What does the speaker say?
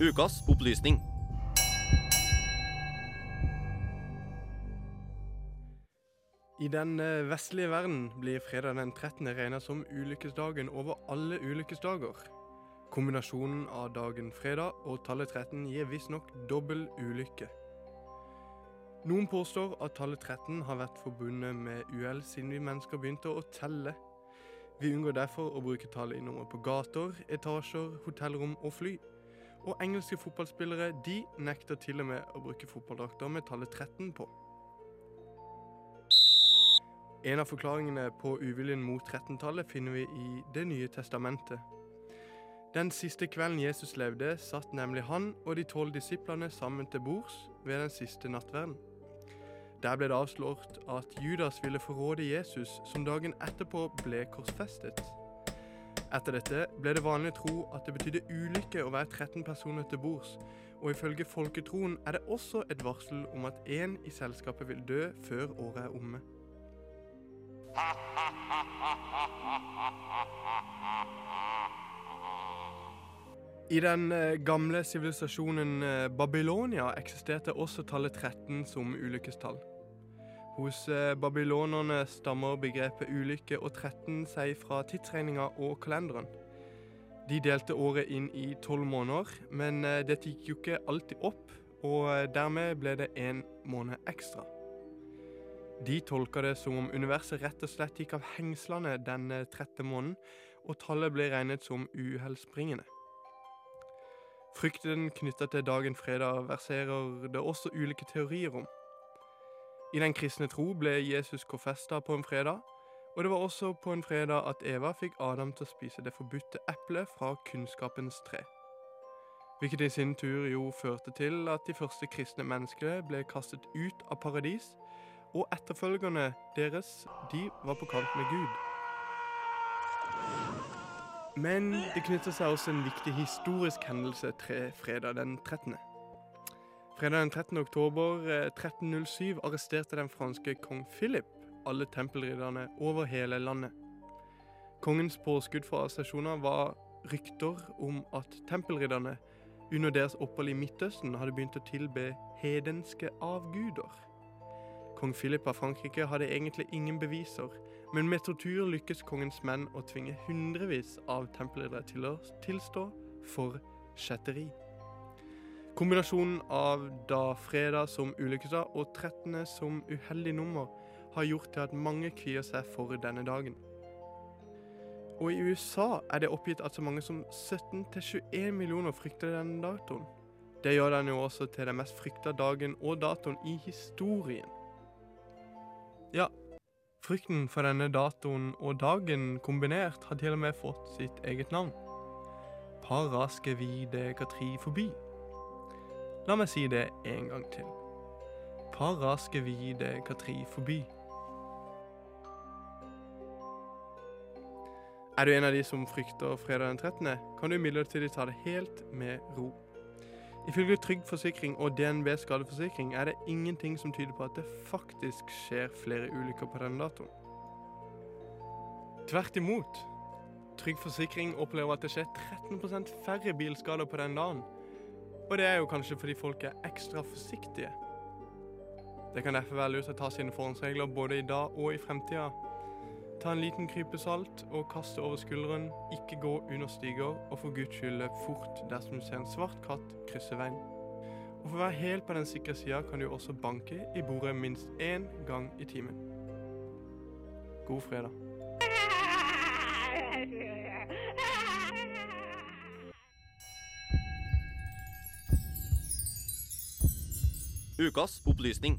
Ukas opplysning. I den eh, vestlige verden blir fredag den 13. regnet som ulykkesdagen over alle ulykkesdager. Kombinasjonen av dagen fredag og tallet 13 gir visstnok dobbel ulykke. Noen påstår at tallet 13 har vært forbundet med uhell siden vi mennesker begynte å telle. Vi unngår derfor å bruke tallet i nummer på gater, etasjer, hotellrom og fly. Og engelske fotballspillere de nekter til og med å bruke fotballdrakter med tallet 13 på. En av forklaringene på uviljen mot 13-tallet finner vi i Det nye testamentet. Den siste kvelden Jesus levde, satt nemlig han og de tolv disiplene sammen til bords ved den siste nattverden. Der ble det avslått at Judas ville forråde Jesus, som dagen etterpå ble korsfestet. Etter dette ble det vanlig tro at det betydde ulykke å være 13 personer til bords, og ifølge folketroen er det også et varsel om at én i selskapet vil dø før året er omme. I den eh, gamle sivilisasjonen eh, Babylonia eksisterte også tallet 13 som ulykkestall. Hos eh, babylonerne stammer begrepet ulykke og 13 seg fra tidsregninga og kalenderen. De delte året inn i tolv måneder, men eh, dette gikk jo ikke alltid opp, og eh, dermed ble det én måned ekstra. De tolka det som om universet rett og slett gikk av hengslene denne 13. måneden, og tallet ble regnet som uhellsbringende. Frykten knytta til dagen fredag verserer det også ulike teorier om. I den kristne tro ble Jesus korfesta på en fredag, og det var også på en fredag at Eva fikk Adam til å spise det forbudte eplet fra kunnskapens tre. Hvilket i sin tur jo førte til at de første kristne menneskene ble kastet ut av paradis, og etterfølgerne deres, de var på kant med Gud. Men det knytter seg også en viktig historisk hendelse til fredag den 13. Fredag den 13. oktober eh, 1307 arresterte den franske kong Philip alle tempelridderne over hele landet. Kongens påskudd for arrestasjoner var rykter om at tempelridderne under deres opphold i Midtøsten hadde begynt å tilbe hedenske avguder. Kong Philip av Frankrike hadde egentlig ingen beviser, men med tortur lykkes kongens menn å tvinge hundrevis av tempelriddere til å tilstå for kjetteri. Kombinasjonen av da fredag som ulykkesdag og 13. som uheldig nummer har gjort til at mange kvier seg for denne dagen. Og i USA er det oppgitt at så mange som 17-21 millioner frykter denne datoen. Det gjør den jo også til den mest frykta dagen og datoen i historien. Ja, frykten for denne datoen og dagen kombinert har til og med fått sitt eget navn. Paraskevide forbi. La meg si det en gang til. Paraskevide forbi. Er du en av de som frykter fredag den 13., kan du imidlertid ta det helt med ro. Ifølge Trygg Forsikring og DNB skadeforsikring er det ingenting som tyder på at det faktisk skjer flere ulykker på denne datoen. Tvert imot. Trygg Forsikring opplever at det skjer 13% færre bilskader på den dagen. Og det er jo kanskje fordi folk er ekstra forsiktige. Det kan derfor være lurt å ta sine forhåndsregler både i dag og i fremtida. Ta en liten krype salt og kast det over skulderen. Ikke gå under stiger, og for guds skyld løp fort dersom du ser en svart katt krysse veien. Og For å være helt på den sikre sida kan du også banke i bordet minst én gang i timen. God fredag. Ukas opplysning.